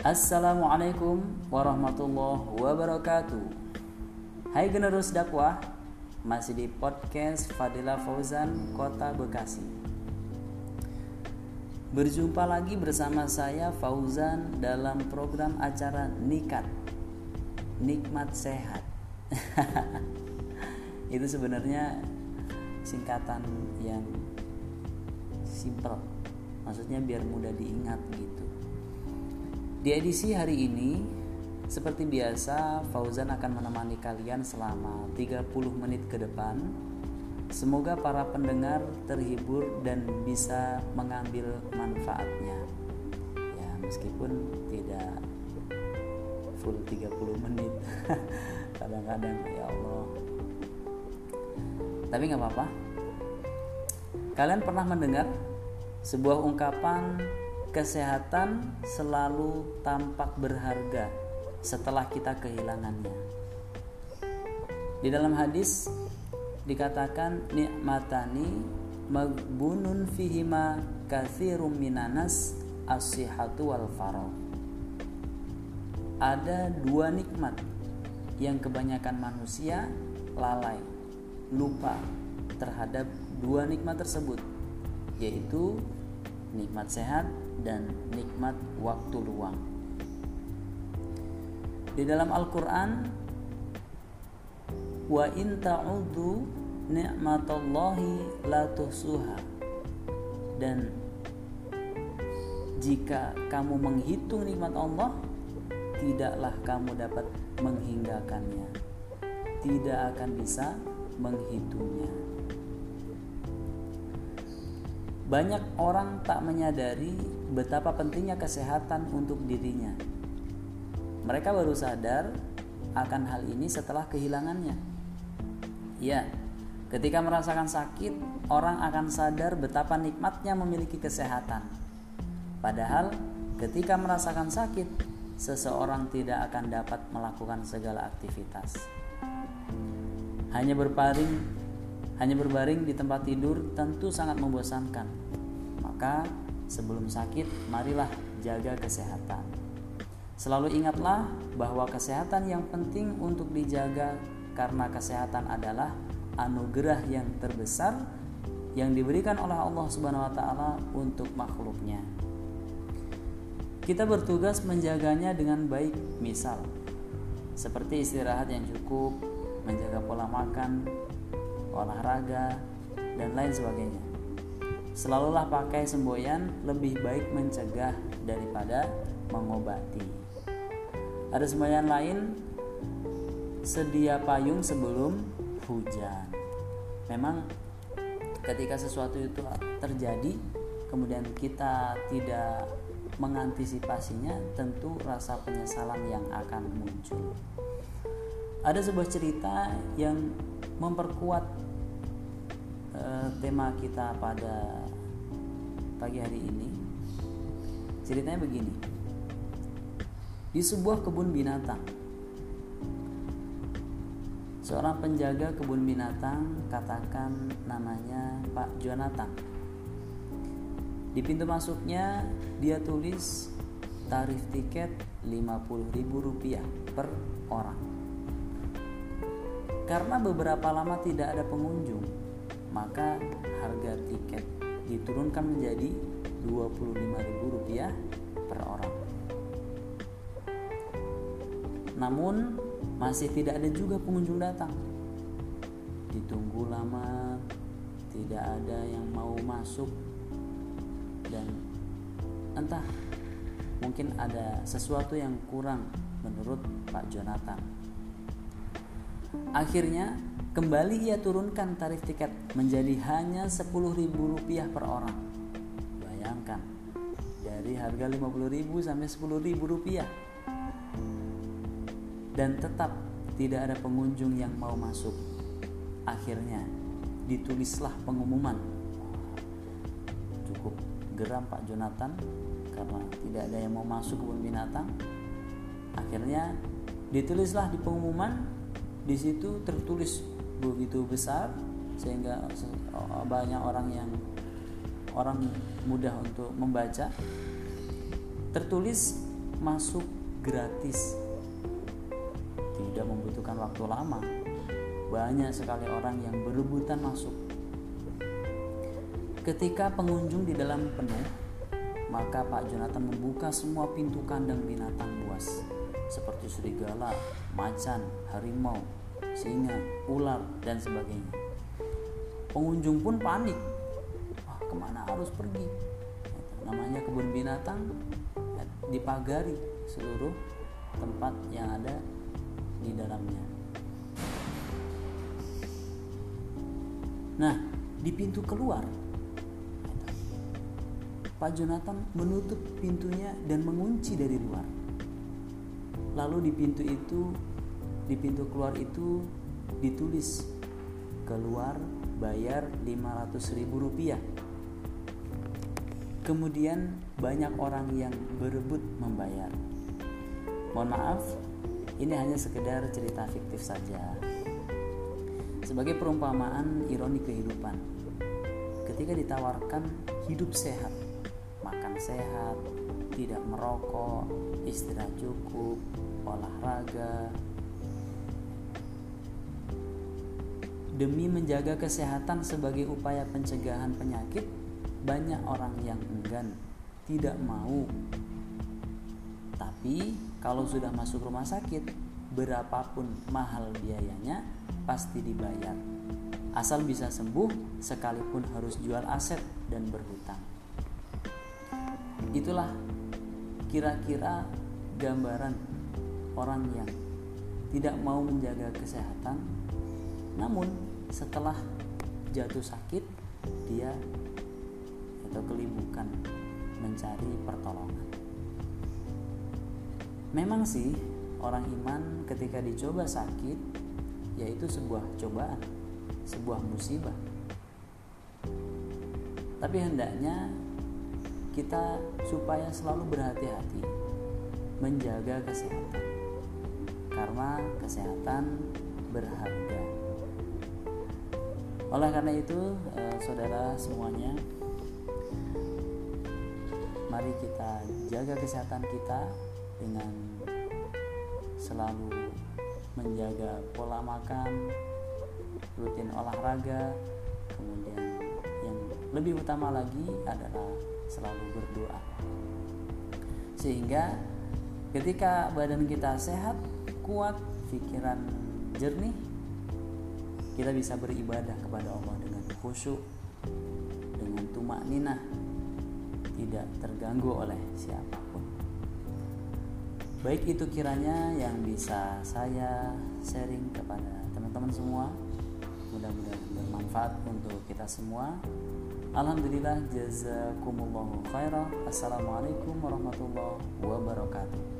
Assalamualaikum warahmatullahi wabarakatuh. Hai generus dakwah Masih di podcast Fadila Fauzan Kota Bekasi. Berjumpa lagi bersama saya Fauzan dalam program acara Nikat Nikmat Sehat. Itu sebenarnya singkatan yang simple. Maksudnya biar mudah diingat gitu di edisi hari ini, seperti biasa, Fauzan akan menemani kalian selama 30 menit ke depan. Semoga para pendengar terhibur dan bisa mengambil manfaatnya. Ya, meskipun tidak full 30 menit. Kadang-kadang ya Allah. Tapi nggak apa-apa. Kalian pernah mendengar sebuah ungkapan kesehatan selalu tampak berharga setelah kita kehilangannya. Di dalam hadis dikatakan nikmatani magbunun fihima kathirum minanas as-sihhatu wal farah. Ada dua nikmat yang kebanyakan manusia lalai, lupa terhadap dua nikmat tersebut, yaitu nikmat sehat dan nikmat waktu luang. Di dalam Al-Qur'an wa in ta'udhu ni'matallahi la tuhsuha. Dan jika kamu menghitung nikmat Allah tidaklah kamu dapat menghinggakannya. Tidak akan bisa menghitungnya banyak orang tak menyadari betapa pentingnya kesehatan untuk dirinya. Mereka baru sadar akan hal ini setelah kehilangannya. Ya, ketika merasakan sakit, orang akan sadar betapa nikmatnya memiliki kesehatan. Padahal, ketika merasakan sakit, seseorang tidak akan dapat melakukan segala aktivitas. Hanya berpaling hanya berbaring di tempat tidur tentu sangat membosankan. Maka sebelum sakit, marilah jaga kesehatan. Selalu ingatlah bahwa kesehatan yang penting untuk dijaga karena kesehatan adalah anugerah yang terbesar yang diberikan oleh Allah Subhanahu wa taala untuk makhluknya. Kita bertugas menjaganya dengan baik, misal seperti istirahat yang cukup, menjaga pola makan, olahraga, dan lain sebagainya. Selalulah pakai semboyan lebih baik mencegah daripada mengobati. Ada semboyan lain, sedia payung sebelum hujan. Memang ketika sesuatu itu terjadi, kemudian kita tidak mengantisipasinya, tentu rasa penyesalan yang akan muncul. Ada sebuah cerita yang memperkuat uh, tema kita pada pagi hari ini. Ceritanya begini. Di sebuah kebun binatang, seorang penjaga kebun binatang katakan namanya Pak Jonathan. Di pintu masuknya dia tulis tarif tiket Rp50.000 per orang. Karena beberapa lama tidak ada pengunjung, maka harga tiket diturunkan menjadi Rp25.000 per orang. Namun masih tidak ada juga pengunjung datang. Ditunggu lama, tidak ada yang mau masuk dan entah mungkin ada sesuatu yang kurang menurut Pak Jonathan. Akhirnya kembali ia turunkan tarif tiket menjadi hanya Rp10.000 per orang. Bayangkan, dari harga Rp50.000 sampai Rp10.000. Dan tetap tidak ada pengunjung yang mau masuk. Akhirnya ditulislah pengumuman. Cukup geram Pak Jonathan karena tidak ada yang mau masuk kebun binatang. Akhirnya ditulislah di pengumuman di situ tertulis begitu besar sehingga banyak orang yang orang mudah untuk membaca. Tertulis masuk gratis. Tidak membutuhkan waktu lama. Banyak sekali orang yang berebutan masuk. Ketika pengunjung di dalam penuh maka Pak Jonathan membuka semua pintu kandang binatang buas seperti serigala, macan, harimau, singa, ular, dan sebagainya. Pengunjung pun panik. Wah, ke mana harus pergi? Namanya kebun binatang dipagari seluruh tempat yang ada di dalamnya. Nah, di pintu keluar, Pak Jonathan menutup pintunya dan mengunci dari luar. Lalu di pintu itu, di pintu keluar itu ditulis keluar bayar 500 ribu rupiah. Kemudian banyak orang yang berebut membayar. Mohon maaf, ini hanya sekedar cerita fiktif saja. Sebagai perumpamaan ironi kehidupan. Ketika ditawarkan hidup sehat, makan sehat, tidak merokok, istirahat cukup, olahraga. Demi menjaga kesehatan sebagai upaya pencegahan penyakit, banyak orang yang enggan, tidak mau. Tapi kalau sudah masuk rumah sakit, berapapun mahal biayanya pasti dibayar. Asal bisa sembuh, sekalipun harus jual aset dan berhutang. Itulah kira-kira gambaran orang yang tidak mau menjaga kesehatan, namun setelah jatuh sakit, dia atau kelibukan mencari pertolongan. Memang sih orang iman ketika dicoba sakit yaitu sebuah cobaan, sebuah musibah. Tapi hendaknya kita supaya selalu berhati-hati menjaga kesehatan. Karena kesehatan berharga. Oleh karena itu, eh, saudara semuanya, mari kita jaga kesehatan kita dengan selalu menjaga pola makan, rutin olahraga, kemudian yang lebih utama lagi adalah selalu berdoa. Sehingga ketika badan kita sehat, kuat, pikiran jernih, kita bisa beribadah kepada Allah dengan khusyuk, dengan tumak ninah, tidak terganggu oleh siapa pun. Baik itu kiranya yang bisa saya sharing kepada teman-teman semua. Mudah-mudahan bermanfaat untuk kita semua. Alhamdulillah jazakumullahu khairan. Assalamualaikum warahmatullahi wabarakatuh.